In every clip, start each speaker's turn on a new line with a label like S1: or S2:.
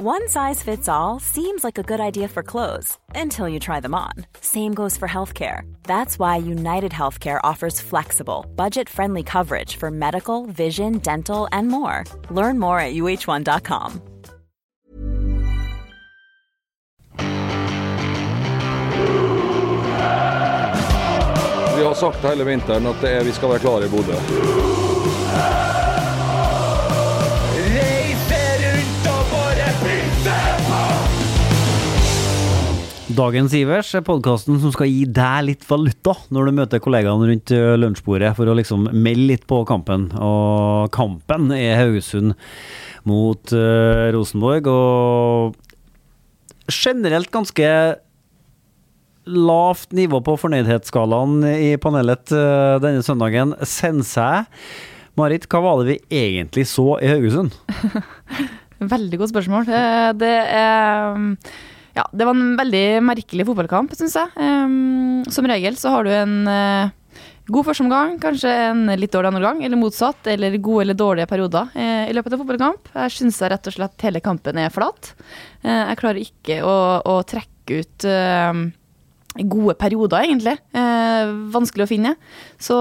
S1: One size fits all seems like a good idea for clothes until you try them on. Same goes for healthcare. That's why United Healthcare offers flexible, budget friendly coverage for medical, vision, dental, and more. Learn more at uh1.com.
S2: Vi har sagt hele vinteren at er, vi skal være klare i Bodø.
S3: Dagens Ivers er podkasten som skal gi deg litt valuta når du møter kollegaene rundt eh, lunsjbordet, for å liksom melde litt på kampen. Og kampen er Haugesund mot uh, Rosenborg, og generelt ganske lavt nivå på fornøydhetsskalaen i panelet uh, denne søndagen. Sensei. Marit, hva var det vi egentlig så i Haugesund?
S4: Veldig godt spørsmål. Det er ja, det var en veldig merkelig fotballkamp, syns jeg. Um, som regel så har du en uh, god førsteomgang, kanskje en litt dårlig andre gang, eller motsatt, eller gode eller dårlige perioder uh, i løpet av fotballkamp. Jeg syns rett og slett hele kampen er flat. Uh, jeg klarer ikke å, å trekke ut gode perioder, egentlig. vanskelig å finne. Så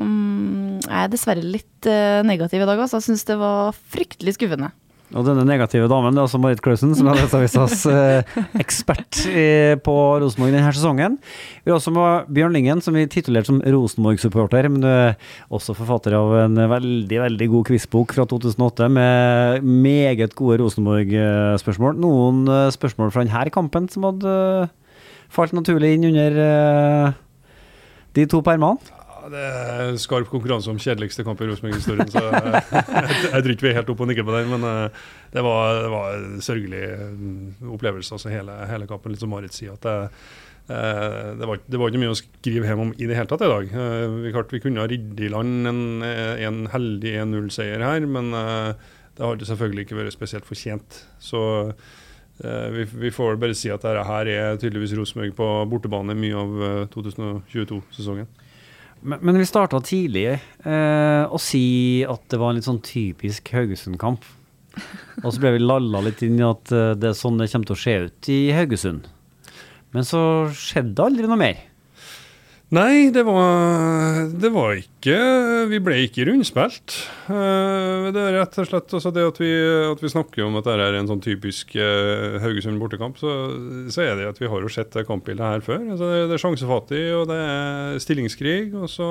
S4: um, jeg er dessverre litt negativ i dag, altså. Jeg syns det var fryktelig skuffende.
S3: Og denne negative damen det er altså Marit Klausen, som er Adresseavisas eh, ekspert eh, på Rosenborg denne sesongen. Vi har også med Bjørn Lingen, som vi titulerte som Rosenborg-supporter, men du er også forfatter av en veldig veldig god quizbok fra 2008 med meget gode Rosenborg-spørsmål. Noen eh, spørsmål fra denne kampen som hadde eh, falt naturlig inn under eh, de to permene?
S5: Det er skarp konkurranse om kjedeligste kamp i Rosenborg-historien, så jeg, jeg, jeg, tror ikke vi er helt oppe og nikker på den. Men uh, det var, det var en sørgelig mm, opplevelse, altså hele, hele kampen. Litt som Marit sier. at det, uh, det, var, det, var, ikke mye å skrive hjem om i det hele tatt i dag. Vi, klart, vi kunne ha ridd i land en, en heldig 1-0-seier her, men det hadde selvfølgelig ikke vært spesielt fortjent. Så vi, vi, får bare si at dette her er tydeligvis Rosenborg på bortebane mye av 2022-sesongen.
S3: Men, men vi starta tidlig eh, å si at det var en litt sånn typisk Haugesund-kamp. Og så ble vi lalla litt inn i at eh, det er sånn det kommer til å se ut i Haugesund. Men så skjedde aldri noe mer.
S5: Nei, det var, det var ikke Vi ble ikke rundspilt. Uh, det er rett og slett altså det at vi, at vi, snakker om at dette er en sånn typisk uh, Haugesund bortekamp, så, så, er det at vi har jo sett det kampbildet her før. Altså det, det, er sjansefattig, og det er stillingskrig. Og så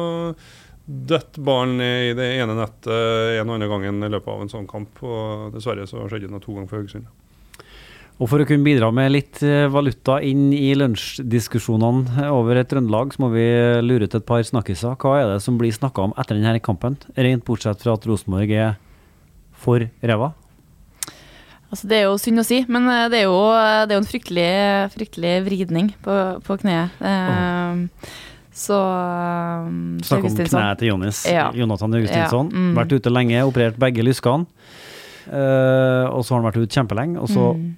S5: detter ballen i det ene nettet en og annen gang i løpet av en sånn kamp. Og dessverre så skjedde det to ganger for Haugesund.
S3: Og For å kunne bidra med litt eh, valuta inn i lunsjdiskusjonene over et Trøndelag, så må vi lure ut et par snakkiser. Hva er det som blir snakka om etter denne kampen, rent bortsett fra at Rosenborg er for ræva?
S4: Altså, det er jo synd å si, men eh, det er jo, det er jo en fryktelig, fryktelig vridning på, på kneet. Oh. Så
S3: um, Snakk om kneet til Jonis. Ja. Jonathan Augustinsson. Ja. Mm. Vært ute lenge, operert begge lyskene. Uh, og så har han vært ute kjempelenge. Og så mm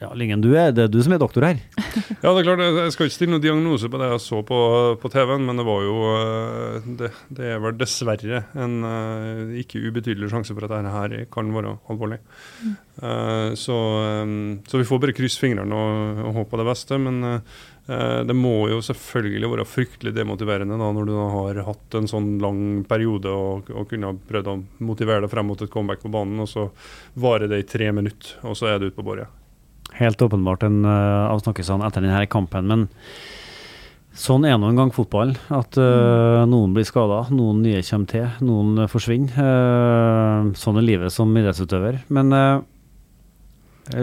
S3: ja, Lyngen, du er, det er du som er doktor her.
S5: ja, det er klart. Jeg skal ikke stille noen diagnose på det jeg så på, på TV-en, men det var jo eh, det, det, er vel dessverre en uh, ikke ubetydelig sjanse for at dette her kan være alvorlig. Mm. Uh, så, um, så, vi får bare krysse fingrene og, og håpe på det beste. Men uh, det må jo selvfølgelig være fryktelig demotiverende da, når du da har hatt en sånn lang periode og, og kunne ha prøvd å motivere deg frem mot et comeback på banen, og så varer det i tre minutter, og så er du ute på bordet
S3: helt åpenbart en uh, avsnakkelse etter denne kampen. Men sånn er nå en gang fotball. At uh, noen blir skada, noen nye kommer til, noen forsvinner. Uh, sånn er livet som idrettsutøver. Men uh,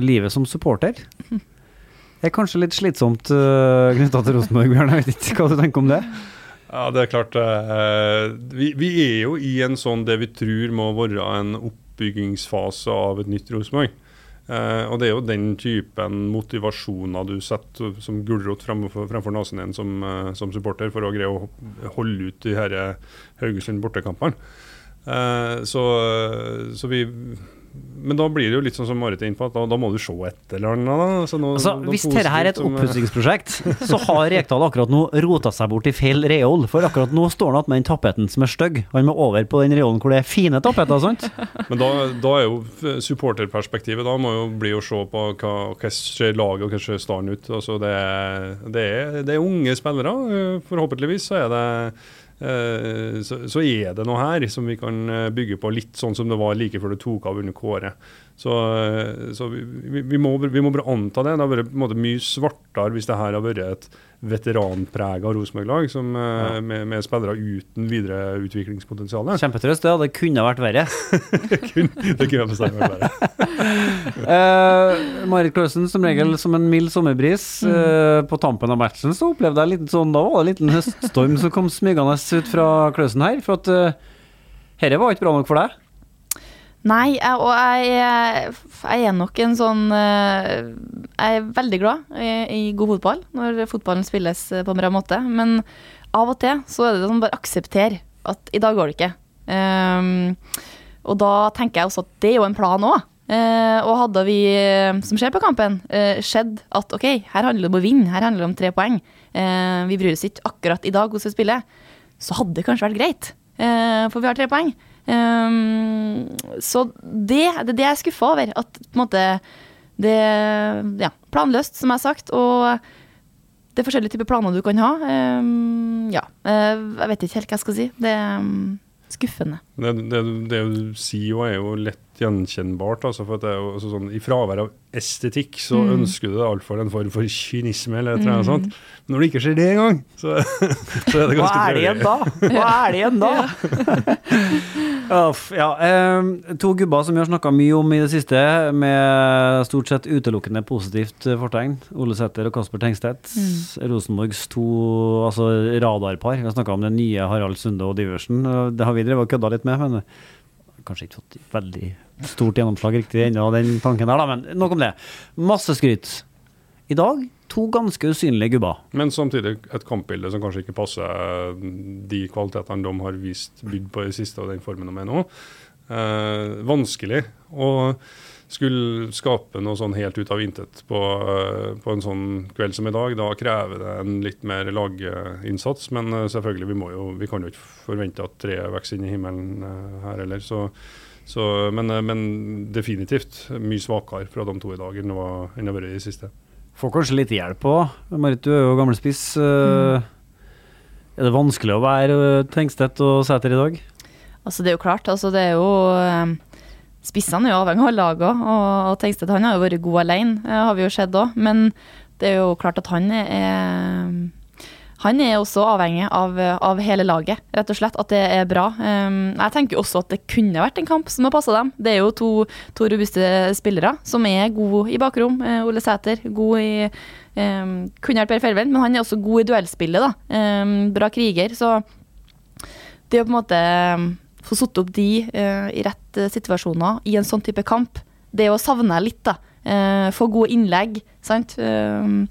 S3: livet som supporter er kanskje litt slitsomt uh, knytta til Rosenborg, Bjørn. Jeg vet ikke hva du tenker om det?
S5: Ja, det er klart. Vi, vi, er jo i en sånn det vi tror må være en oppbyggingsfase av et nytt Rosenborg. Uh, og Det er jo den typen motivasjoner du setter som gulrot fremfor, fremfor nesen din som, uh, som, supporter for å greie å holde ut de her Haugesund bortekampene. Uh, så, så vi, men da blir det jo litt sånn som Marit er inne på, at da, da må du se et eller annet. Da. Altså,
S3: hvis dette her er et
S5: eh,
S3: oppussingsprosjekt, så har Rekdal akkurat nå rota seg bort i feil reol. For akkurat nå står han igjen med den tapeten som er stygg. Han må over på den reolen hvor det er fine tapeter, sant?
S5: Men da, da er jo supporterperspektivet Da må jo bli å se på hva, hva ser laget og hva ser stallen ut. Altså det, er, det, er, det er unge spillere. Forhåpentligvis så er det så, så er det noe her som vi kan eh, bygge på, litt sånn som det var like før det tok av under Kåre. Så, eh, så vi, vi, må, vi må bare anta det. Det har vært måte mye svartere hvis det her har vært et veteranprega Rosenborg-lag som, eh, med, med spillere uten videre utviklingspotensial.
S3: Kjempetrøst, det. Det kunne vært verre.
S5: Det kunne bestemt vært verre.
S3: uh, Marit Klausen, som regel som en mild sommerbris. Uh, på tampen av matchen så opplevde jeg litt sånn Da var det en liten høststorm som kom smygende ut fra Klausen her. For at uh, dette var ikke bra nok for deg.
S4: Nei, jeg, og jeg, jeg er nok en sånn eh, Jeg er veldig glad i, i god fotball, når fotballen spilles eh, på en bra måte. Men av og til så er det sånn bare aksepter at i dag går det ikke. Um, og da tenker jeg også at det er jo en plan òg. og hadde vi, eh, som skjer på kampen, uh, sett at ok, her handler det om å vinne, her handler det om tre poeng. uh, vi bryr oss ikke akkurat i dag hvordan vi spiller. Så hadde det kanskje vært greit, eh, for vi har tre poeng. Ehm, så det, det er det jeg er skuffa over. At på en måte det Ja, planløst, som jeg har sagt. Og det er forskjellige typer planer du kan ha. Um, ja. eh, jeg vet ikke helt hva jeg skal si. Det er um, skuffende.
S5: Det, det, det du sier jo er jo lett gjenkjennbart. Altså, for at det er jo, altså sånn, I fravær av estetikk så
S4: Mm.
S5: ønsker du deg iallfall en form for kynisme. eller et eller annet sånt. Men når det ikke skjer det engang, så, så er det
S3: Hva
S5: ganske
S3: er det igjen da? Hva er det igjen da? Uff, ja, eh, to gubber som vi har snakka mye om i det siste, med stort sett utelukkende positivt fortegn. Ole Sæter og Kasper Tengstedt. Rosenborgs to altså radarpar. Vi har snakka om den nye Harald Sunde og Diversen. Det har vi drevet og kødda litt med, men kanskje ikke fått veldig stort gjennomslag riktig ennå, den tanken der, da. Men nok om det. Masse skryt. I dag to ganske usynlige gubber.
S5: Men samtidig et kampbilde som kanskje ikke passer de kvalitetene de har vist bygd på i siste, og den formen de er nå. Eh, vanskelig å skulle skape noe sånn helt ut av intet på, eh, på en sånn kveld som i dag. Da krever det en litt mer laginnsats, men eh, selvfølgelig, vi, må jo, vi kan jo ikke forvente at treet vokser inn i himmelen eh, her heller. Så, så, men, men definitivt mye svakere fra de to i dag enn det har vært i det siste.
S3: Får kanskje litt hjelp òg. Marit, du er jo gammelspiss. Mm. Er det vanskelig å være tenkstedt Tengstedt og Sæter i dag?
S4: Altså, det er jo klart. Altså, det er jo Spissene er jo avhengig av laget og, Tengstedt han har jo vært god alene, eh, har vi jo sett òg. Men det er jo klart at han er han er også avhengig av, av hele laget, rett og slett. At det er bra. Um, jeg tenker også at det kunne vært en kamp som har passa dem. Det er jo to, to robuste spillere som er gode i bakrom. Eh, Ole Sæter god i um, Kunne vært Per Felven, men han er også god i duellspillet. da. Um, bra kriger. Så det er jo på en måte få satt opp de eh, i rett eh, situasjoner i en sånn type kamp, det å savne litt. da. Eh, få gode innlegg, sant. Um,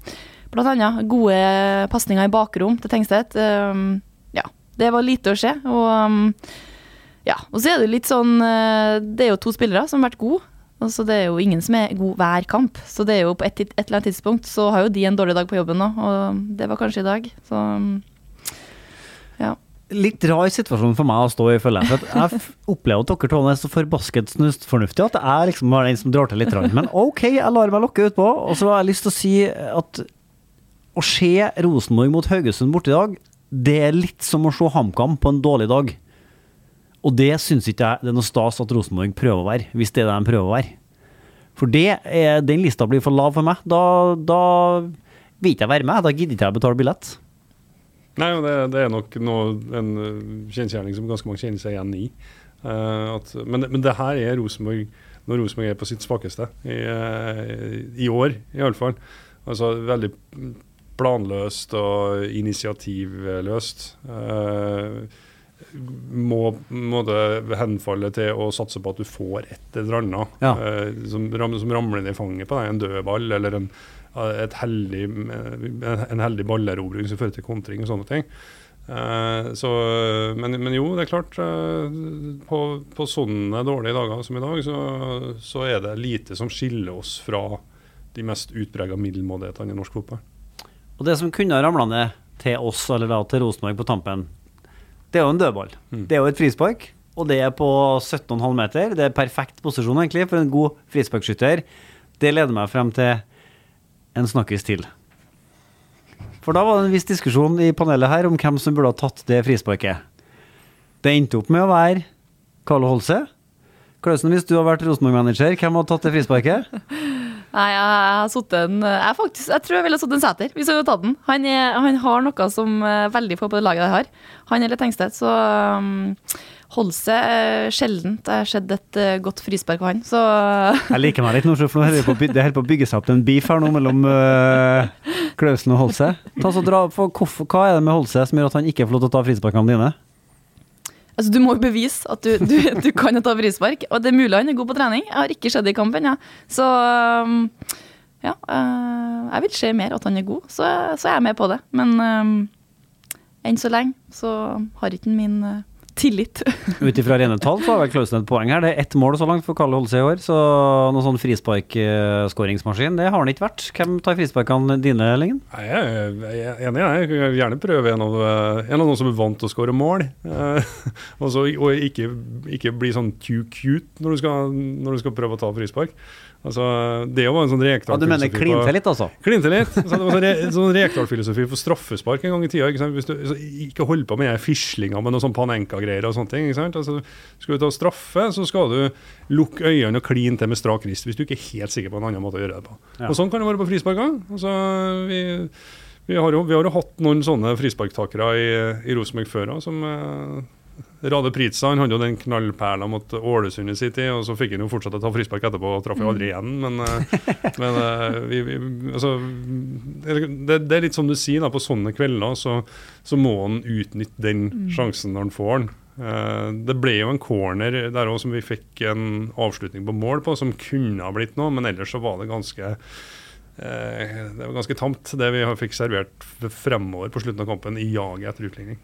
S4: Blant annet gode pasninger i bakrom til Tengstedt. Um, ja, det var lite å se. Og um, ja, og så er det litt sånn eh, Det er jo to spillere som har vært gode. Altså, det er jo ingen som er god hver kamp. Så det er jo på et, et eller annet tidspunkt så har jo de en dårlig dag på jobben nå, og det var kanskje i dag. Så ja.
S3: Litt rar situasjon for meg å stå i, føler jeg. For jeg opplever at dere to er så forbasket snusfornuftige at jeg liksom var den som drar til litt. Rann. Men OK, jeg lar meg lokke utpå. Og så har jeg lyst til å si at å se Rosenborg mot Haugesund borte i dag, det er litt som å se HamKam på en dårlig dag. Og det syns ikke jeg det er noe stas at Rosenborg prøver å være, hvis det er det de prøver å være. For det er, den lista blir for lav for meg. Da, da vil ikke jeg være med. Da gidder ikke jeg betale billett.
S5: Nei, det, det er nok noe, en uh, kjensgjerning som ganske mange kjenner seg igjen i. Uh, at, men, men det her er Rosenborg når Rosenborg er på sitt svakeste. I, eh, i år, iallfall. Altså veldig planløst og initiativløst. Uh, må, må det henfalle til å satse på at du får et eller annet
S3: Ja.
S5: uh, som, ram, som ramler ned i fanget på deg. En dødball eller en, heldig, en heldig ballerobring som fører til kontring og sånne ting. Eh, så, men, men jo, det er klart. eh, på, på sånne dårlige dager som i dag, så, så er det lite som skiller oss fra de mest utprega middelmådighetene i norsk fotball.
S3: Og det som kunne ha ramla ned til oss, eller da til Rosenborg på tampen, det er jo en dødball.
S5: Mm.
S3: Det er jo et frispark, og det er på 17,5 meter. Det er perfekt posisjon egentlig for en god frisparkskytter. Det leder meg frem til en snakkis til. For da var det en viss diskusjon i panelet her om hvem som burde ha tatt det frisparket. Det endte opp med å være Carlo Holse. Klausen, hvis du hadde vært Rosenborg-manager, hvem hadde tatt det frisparket?
S4: Nei, jeg, har satt en jeg, faktisk, jeg tror jeg ville satt en Sæter, hvis jeg hadde tatt den. Han, er, han har noe som eh, veldig få på det laget jeg har. Han er litt tenkstedt, så um, Holse er sjeldent Det har skjedd et eh, godt frispark av han. Så
S3: Jeg liker meg litt nå, for nå er det på å by- det holder på å bygge seg opp til en beef her nå mellom uh, Klausen og Holse. Ta så dra, for, hvorfor, hva er det med Holse som gjør at han ikke får lov til å ta frisparkene dine?
S4: altså, du må jo bevise at du, du, du kan ta frispark. Og det er mulig han er god på trening. Jeg har ikke sett det i kampen, ja. Så um, ja, eh, jeg vil se mer at han er god, så, så er jeg med på det. Men um, enn så lenge så har ikke han min eh, tillit.
S3: Ut ifra rene tall så har vel Klausen et poeng her. Det er ett mål så langt for Kalle Holse i år, så noen sånn frisparkskåringsmaskin, det har han ikke vært. Hvem tar frisparkene dine, Lingen?
S5: Nei, Jeg er enig. Jeg vil gjerne prøve en av, eh, en av noen som er vant til å skåre mål. Eh, og, så, og ikke, ikke bli sånn too cute når du skal, når du skal prøve å ta frispark. Altså, det var en sånn
S3: Ja,
S5: Rekdal
S3: du mener klinte litt, altså?
S5: Klinte litt. Så det var sånn, re, sånn Rekdal-filosofi for straffespark en gang i tida. Ikke, sant? Du, ikke hold på med de fislinga med noe sånn Panenka-greier og sånne ting. Ikke sant? Altså, skal du ta straffe, så skal du lukke øynene og kline til med strak rist hvis du ikke er helt sikker på en annen måte å gjøre det på.
S3: Ja.
S5: Og Sånn kan det være på frispark òg. Altså, vi, vi, har jo- vi har jo hatt noen sånne frisparktakere i, i Rosenborg før òg, som eh, Rade Pritza han hadde jo den knallperla mot Ålesund i sin tid, og så fikk han jo fortsatt å ta frispark etterpå og traff jo aldri igjen. Men, eh, men eh, vi, vi, altså, det, det er litt som du sier, da, på sånne kvelder så, så må han utnytte den sjansen når han får den. Eh, det ble jo en corner der òg som vi fikk en avslutning på mål på, som kunne ha blitt noe, men ellers så var det ganske det var ganske tamt, det vi fikk servert fremover på slutten av kampen i jaget etter utligning.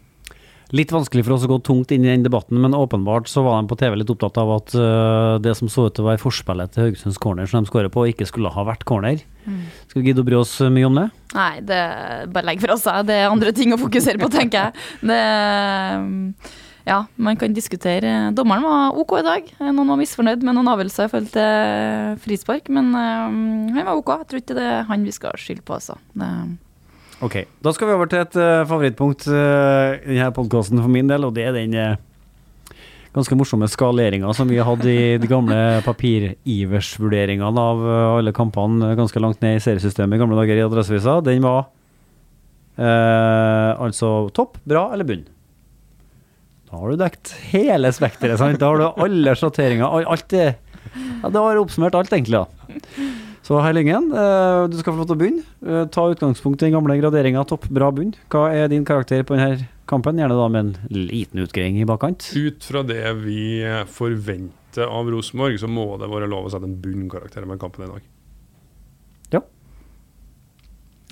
S3: Litt vanskelig for oss å gå tungt inn i den debatten, men åpenbart så var de på TV litt opptatt av at uh, det som så ut til å være forspillet til Haugesunds corner som de skårer på, ikke skulle ha vært corner. Skal vi gidde å bry oss mye om det?
S4: Nei, det bare legg fra seg. Det er andre ting å fokusere på, tenker jeg. Det, ja, man kan diskutere. Dommeren var OK i dag. Noen var misfornøyd med noen avgjørelser i forhold til frispark, men eh, han var OK. Jeg tror ikke det er han vi skal skylde på, altså. Det,
S3: Ok, da skal vi over til et uh, favorittpunkt uh, i denne podkasten for min del, og det er den uh, ganske morsomme skaleringa som vi hadde i de gamle papir-Ivers-vurderingene av alle kampene ganske langt ned i seriesystemet i gamle dager i Adresseavisa. Den var altså topp, bra eller bunn. Da har du dekt hele spekteret? Da har du alle sjatteringer, alt det Ja, da har oppsummert alt, egentlig, da. Så Herr Lyngen, eh, du skal få lov til å begynne. Eh, ta utgangspunkt i den gamle graderinga topp, bra, bunn. Hva er din karakter på denne kampen? Gjerne da med en liten utgreiing i bakkant.
S5: Ut fra det vi forventer av Rosenborg, så må det være lov å sette en bunnkarakter med kampen i dag. Ja.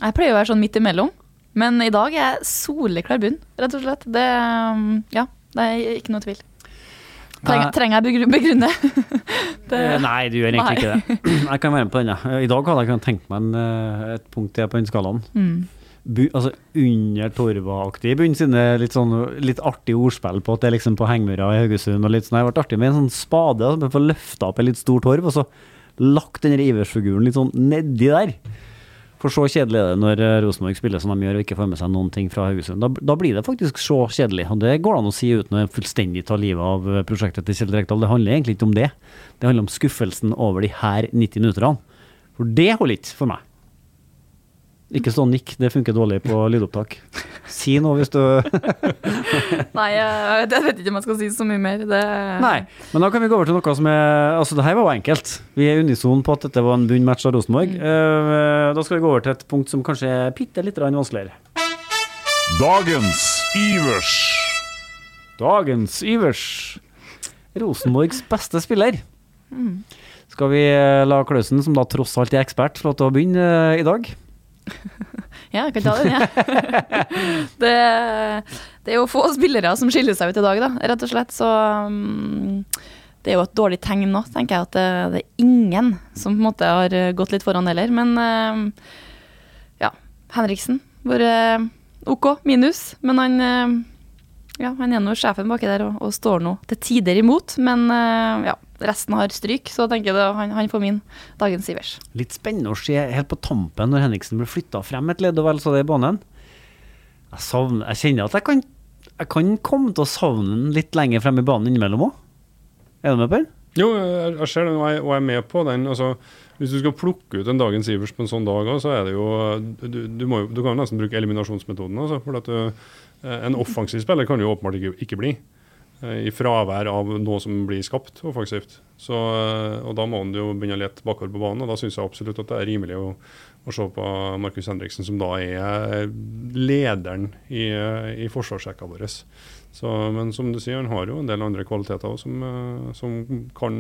S4: jeg pleier å være sånn midt imellom, men i dag er jeg soleklar bunn, rett og slett. Det, ja, det er ikke noe tvil. Trenger, trenger jeg begru- begrunne? det,
S3: Eh, Nei, du gjør egentlig
S4: Nei.
S3: ikke det. Jeg kan være med på den, jeg. I dag hadde jeg kunnet tenkt meg en, eh, et punkt til på den skalaen.
S4: mm.
S3: Bu, altså under Torva-aktig begynner sine litt sånn litt artig ordspill på at det er liksom på Hengmyra i Haugesund og litt sånn. Det har vært artig med en sånn spade, altså, for å løfte opp en litt stor torv, og så lagt den Ivers-figuren litt sånn nedi der. For så kjedelig er det når eh, Rosenborg spiller som de gjør og ikke får med seg noen ting fra Haugesund. Da, da blir det faktisk så kjedelig, og det går det an å si uten å fullstendig ta livet av eh, prosjektet til Kjell Rekdal. Det handler egentlig ikke om det. Det handler om skuffelsen over de her 90 minuttene. For det holder ikke for meg. Ikke stå og nikk, det funker dårlig på lydopptak. Si noe hvis du
S4: Nei, jeg, vet ikke om jeg skal si så mye mer. Det,
S3: Nei, men da kan vi gå over til noe som er Altså, det her var jo enkelt. Vi er unison på at dette var en bunn match av Rosenborg. Mm. da skal vi gå over til et punkt som kanskje er bitte litt vanskeligere.
S6: Dagens Ivers.
S3: Dagens Ivers. Rosenborgs beste spiller. Skal vi eh, la Klausen, som da tross alt er ekspert, få lov til å begynne eh, i dag?
S4: Ja, jeg kan ta den, jeg. det, det er jo få spillere som skiller seg ut i dag, da, rett og slett. Så um, det er jo et dårlig tegn nå, tenker jeg, at det, det er ingen som på en måte har gått litt foran heller. Men um, ja, Henriksen vært OK, minus. Men han uh, ja, han er nå sjefen baki der og, og står nå til tider imot. Men uh, ja, resten har stryk, så tenker jeg han, han får min dagens Ivers.
S3: Litt spennende å se helt på tampen når Henriksen blir flytta frem et ledd og vel så det i banen. Jeg, savner, jeg kjenner at jeg kan, jeg kan komme til å savne den litt lenger frem i banen innimellom òg. Er du med på den?
S5: Jo, jeg, ser den, og jeg, er med på den. altså hvis du skal plukke ut en dagens Ivers på en sånn dag, så er det jo Du, du, må, du kan jo nesten bruke eliminasjonsmetoden. Altså, for at du, en offensiv spiller kan jo åpenbart ikke, ikke bli. I fravær av noe som blir skapt offensivt. Så, og Da må han jo begynne å lete bakover på banen. og Da syns jeg absolutt at det er rimelig å, å se på Markus Henriksen, som da er lederen i, i forsvarsrekka vår. Så, men som du sier, han har jo en del andre kvaliteter som, som, kan,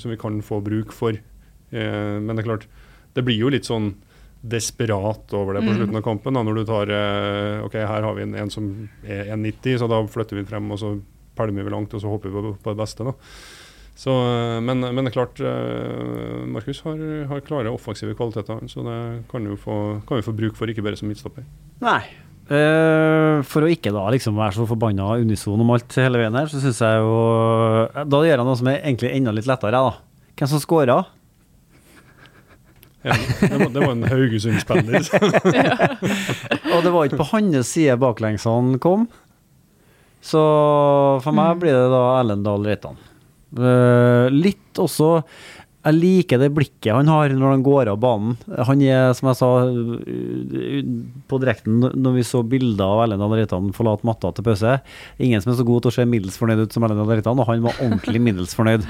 S5: som vi kan få bruk for. Eh, men det er klart, det blir jo litt sånn desperat over det på slutten av kampen. Da, når du tar eh, OK, her har vi en, en som er 1,90, så da flytter vi den frem, og så pælmer vi langt, og så håper vi på, på det beste. da. Så, eh, men, men, det er klart, Markus har, har, klare offensive kvaliteter, så det kan, vi få, kan vi få bruk for, ikke bare som midtstopper.
S3: Nei. Uh, for å ikke da liksom være så forbanna unison om alt hele veien her, så syns jeg jo Da gjør jeg noe som er egentlig enda litt lettere, da. Hvem som scora?
S5: Ja, det, var, det var en Haugesund-spiller.
S3: og det var ikke på hans side baklengsene kom. Så for meg
S4: Mm.
S3: blir det da Erlendal Reitan. Uh, litt også Jeg liker det blikket han har når han går av banen. Han er, som jeg sa på direkten når vi så bilder av Erlend Andreitan forlate matta til pause, ingen som er så god til å se middels fornøyd ut som Erlend Andreitan, og han var ordentlig middels fornøyd.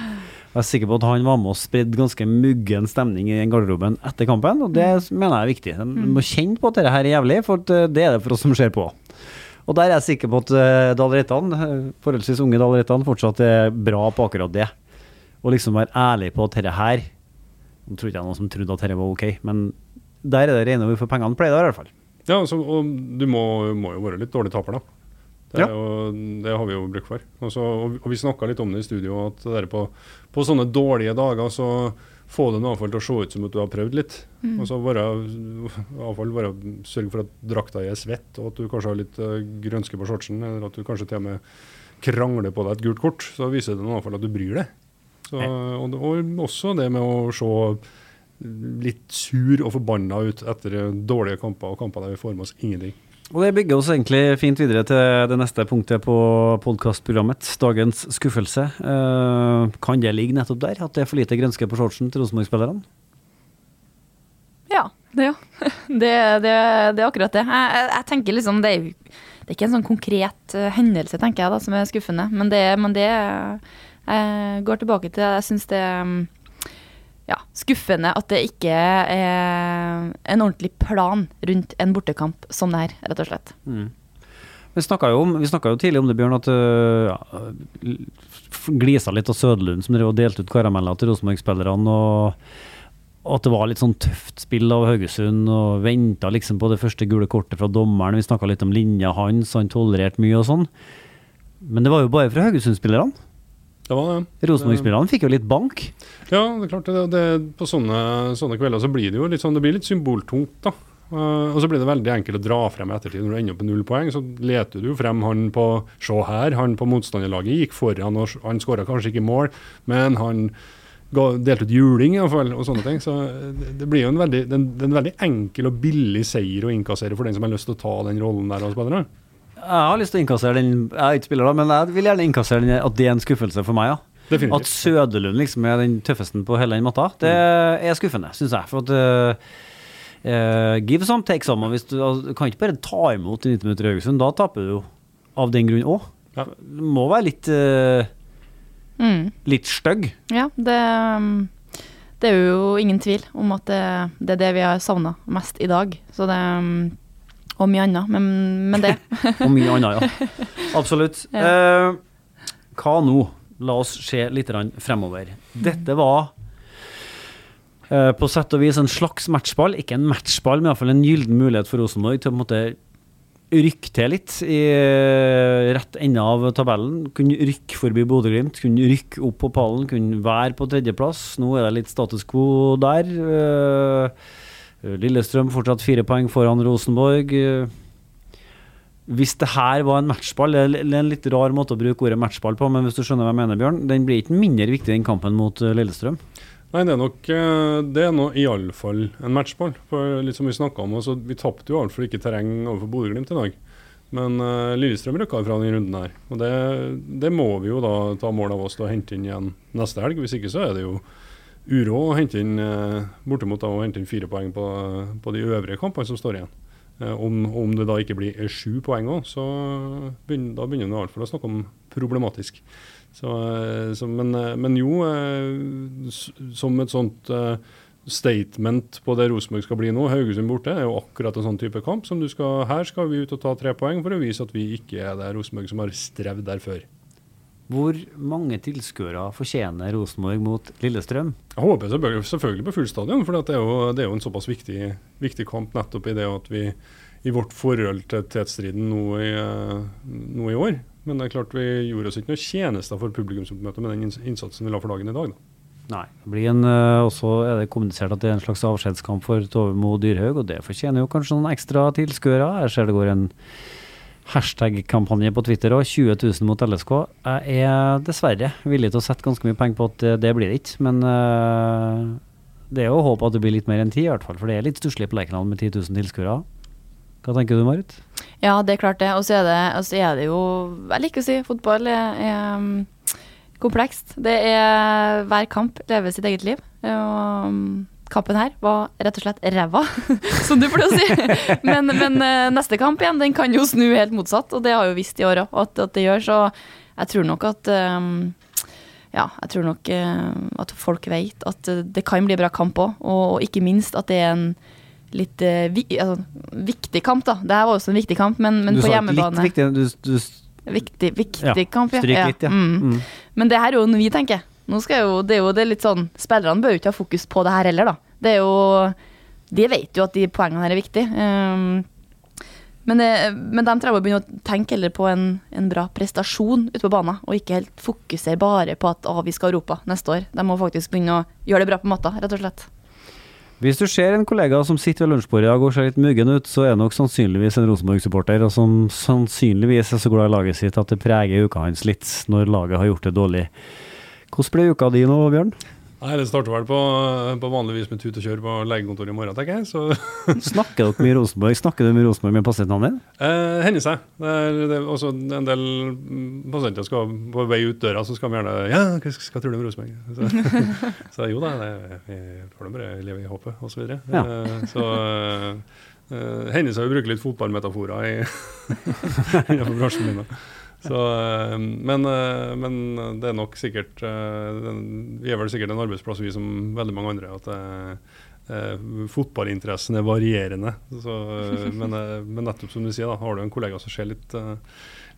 S3: Jeg er sikker på at han var med og spredde ganske muggen stemning i garderoben etter kampen, og det mener jeg er viktig. Man må kjenne på at dette her er jævlig, for uh, det er det for oss som ser på. Og der er jeg sikker på at uh, Dahl Reitan, uh, forholdsvis unge Dahl Reitan, fortsatt er bra på akkurat det. Og liksom være ærlig på at dette her Nå tror ikke jeg noen som trodde at dette var ok, men der er det rene ord for pengene, pleier det i hvert fall.
S5: Ja, altså, og du må, må, jo være litt dårlig taper, da. Det,
S3: Ja.
S5: jo, det har vi jo bruk for. Også, og, og vi snakka litt om det i studio, at det der på, på sånne dårlige dager så få det i hvert fall til å se ut som at du har prøvd litt.
S4: Mm.
S5: Og så bare, avfall, bare sørge for at drakta er svett, og at du kanskje har litt uh, grønske på shortsen, eller at du kanskje til og med krangler på deg et gult kort. Så viser det i hvert fall at du bryr deg. Så, og, og også det med å se litt sur og forbanna ut etter eh, dårlige kamper og kamper der vi får med oss ingenting.
S3: Og det bygger oss egentlig fint videre til det neste punktet på podkastprogrammet, dagens skuffelse. Eh, kan det ligge nettopp der, at det er for lite grønske på shortsen til Rosenborg-spillerne?
S4: Ja, det, ja. Det, det, det er akkurat det. Jeg, jeg, jeg tenker liksom det er, det er ikke en sånn konkret eh, hendelse, tenker jeg, da, som er skuffende. Men det, men det Jeg går tilbake til Jeg syns det er mm, ja, skuffende at det ikke er en ordentlig plan rundt en bortekamp som det her, rett og slett.
S3: Vi snakka jo, jo tidlig om det, Bjørn, at øh, ja, glisa litt av Søderlund som drev og delte ut karameller til Rosenborg-spillerne. og at det var litt sånn tøft spill av Haugesund, og venta liksom på det første gule kortet fra dommeren. Vi snakka litt om linja hans, han tolererte mye og sånn. Men det var jo bare fra Haugesund-spillerne.
S5: Det var det.
S3: Rosenborg-spillerne fikk jo litt bank.
S5: Ja, det er klart. Det, det, på sånne, sånne kvelder så blir det jo litt sånn, det blir litt symboltungt, da. Uh, og så blir det veldig enkelt å dra frem i ettertid. Når du ender opp med null poeng, så leter du jo frem han på Se her, han på motstanderlaget gikk foran, og han skåra kanskje ikke mål, men han delte ut juling, iallfall, og sånne ting. Så det, det blir jo en veldig, det, er en- det er en veldig enkel og billig seier å innkassere for den som har lyst til å ta den rollen der Og spillere.
S3: Jeg har lyst til å innkassere den, jeg er ikke spiller da, men jeg vil gjerne innkassere den, at det er en skuffelse for meg, ja. At Søderlund liksom er den tøffeste på hele den matta, det er skuffende, syns jeg. For at uh, Give some, take some. Og hvis du, altså, du kan ikke bare ta imot i 90 minutter i Haugesund, da taper du jo av den grunn òg.
S5: Ja.
S3: Du må være litt, uh,
S4: Mm.
S3: litt stygg.
S4: Ja, det, det er jo ingen tvil om at det, det er det vi har savna mest i dag. Så det Og mye annet, men, men det.
S3: Og mye annet, ja. Absolutt. Eh, hva nå? La oss se litt fremover. Dette var Eh, på sett og vis en slags matchball. Ikke en matchball, men iallfall en gyllen mulighet for Rosenborg til å på en måte rykke til litt i eh, rett ende av tabellen. Kunne rykke forbi Bodø-Glimt, kunne rykke opp på pallen, kunne være på tredjeplass. Nå er det litt status quo der. Eh, Lillestrøm fortsatt fire poeng foran Rosenborg. Eh, Hvis det her var en matchball, det er en litt rar måte å bruke ordet matchball på, men hvis du skjønner hva jeg mener, Bjørn, den blir ikke mindre viktig enn kampen mot eh, Lillestrøm.
S5: Nei, det er nok eh, Det er nå iallfall en matchball. For litt som Vi snakket om, altså, vi tapte jo altfor ikke terreng overfor Bodø-Glimt i dag. Men uh, Lillestrøm rykka fra denne runden her. Og det, det må vi jo da ta mål av oss til å hente inn igjen neste helg. Hvis ikke så er det jo uro å hente inn uh, bortimot da, hente inn fire poeng på, på de øvrige kampene som står igjen. Eh, om, om det da ikke blir eh, sju poeng òg, så begynner, da begynner vi iallfall å snakke om problematisk. Så, eh, så, men, eh, men jo, eh, som et sånt eh, statement på det Rosenborg skal bli nå, Haugesund borte, er jo akkurat en sånn type kamp. som du skal, Her skal vi ut og ta tre poeng for å vise at vi ikke er det Rosenborg som har strevd der før.
S3: Hvor mange tilskuere fortjener Rosenborg mot Lillestrøm?
S5: Jeg håper selvfølgelig, selvfølgelig på full stadion, for det er, jo, det er jo en såpass viktig, viktig kamp nettopp i det at vi i vårt forhold til tetstriden nå i, eh, nå i år. Men det er klart vi gjorde oss ikke noe tjenester for publikumsoppmøtet med den innsatsen vi la for dagen i dag. Da.
S3: Nei. Det blir en, eh, også er det kommunisert at det er en slags avskjedskamp for Tove Mo Dyrhaug, og det fortjener jo kanskje noen ekstra tilskuere. Jeg ser det går en hashtag-kampanje på Twitter òg, 20 000 mot LSK. Jeg er dessverre villig til å sette ganske mye penger på at det, det blir det ikke, men eh, det er jo håp at det blir litt mer enn ti, i hvert fall. For det er litt stusslig på Lerkendal med 10 000 tilskuere. Hva tenker du, Marit?
S4: Ja, det er klart det. Og så er det, er det jo Jeg liker å si fotball er, er komplekst. Det er Hver kamp lever sitt eget liv. Og kampen her var rett og slett ræva, som du pleier å si. Men, men eh, neste kamp igjen, den kan jo snu helt motsatt, og det har jo visst i år òg at, at det gjør. Så jeg tror nok at um, ja, jeg tror nok eh, at folk vet at eh, det kan bli bra kamp òg, og ikke minst at det er en litt eh, vi, altså, viktig kamp, da. Det her var også en viktig kamp, men, men på hjemmebane
S3: litt viktig, du, du,
S4: Viktig, viktig
S3: Ja,
S4: kamp, ja.
S3: stryk litt, ja.
S4: Mm.
S3: Mm.
S4: Men det her er jo noe vi tenker. Nå skal jo, det er jo det er litt sånn Spillerne bør jo ikke ha fokus på det her heller, da. Det er jo De vet jo at de poengene her er viktige. Um, men, det, men de trenger å begynne å tenke heller på en, en bra prestasjon ute på banen, og ikke helt fokusere bare på at å, vi skal Europa neste år. De må faktisk begynne å gjøre det bra på matta, rett og slett.
S3: Hvis du ser en kollega som sitter ved lunsjbordet i dag og ser litt muggen ut, så er det nok sannsynligvis en Rosenborg-supporter, og som sannsynligvis er så glad i laget sitt at det preger uka hans litt når laget har gjort det dårlig. Hvordan ble uka di nå, Bjørn?
S5: Nei, Det starter vel på, på vanlig vis med tut og kjør på legekontoret i morgen, tenker jeg. Så
S3: Snakker dere mye Rosenborg? Snakker du med Rosenborg med pasientene dine?
S5: eh, hender seg. Det er, det er også en del mm, pasienter skal på vei ut døra, så skal vi gjerne Ja, hva, skal du om Rosenborg? Så, så jo da, det, vi får da bare leve i håpet, osv. Så, videre.
S3: Ja.
S5: eh, så eh, eh, hender seg å bruke litt fotballmetaforer i, innenfor bransjen min. Så, eh, men, eh, men det er nok sikkert eh, Vi er vel sikkert en arbeidsplass, vi som veldig mange andre. at eh, Fotballinteressen er varierende. Så, men, men nettopp som du sier, da, har du en kollega som ser litt, uh,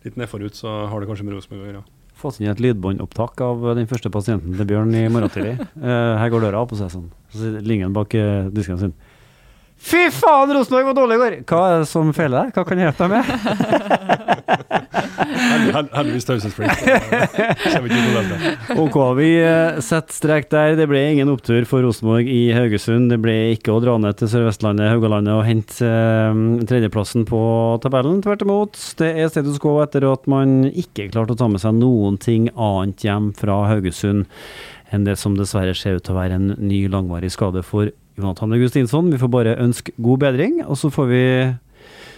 S5: litt nedforut, så har det kanskje med Rosenborg å gjøre.
S3: Fått inn et lydbåndopptak av den første pasienten til Bjørn i morgen tidlig. Eh, her går døra opp, og så sånn. Så sitter Lingen bak eh, disken sin. Fy faen, Rosenborg var dårlig i går! Hva er det som feiler deg? Hva kan jeg hjelpe deg med?
S5: Hel- hel- Heldigvis taushetsplikt.
S3: Ok, vi eh, setter strek der. Det ble ingen opptur for Rosenborg i Haugesund. Det ble ikke å dra ned til Sør-Vestlandet, Haugalandet og hente eh, tredjeplassen på tabellen. Tvert imot. Det er status quo etter at man ikke klarte å ta med seg noen ting annet hjem fra Haugesund enn det som dessverre ser ut til å være en ny langvarig skade for Jonathan Augustinsson. Vi får bare ønske god bedring, og så får vi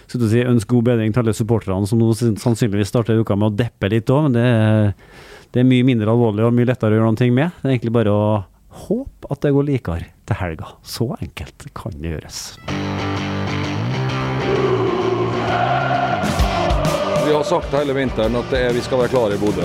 S3: skulle si, ønske god bedring til alle supporterne som nå sannsynligvis starter uka med å deppe litt òg, men det er, det er mye mindre alvorlig og mye lettere å gjøre noe med. Det er egentlig bare å håpe at det går likere til helga. Så enkelt kan det gjøres.
S2: Vi har sagt hele vinteren at er, vi skal være klare i Bodø.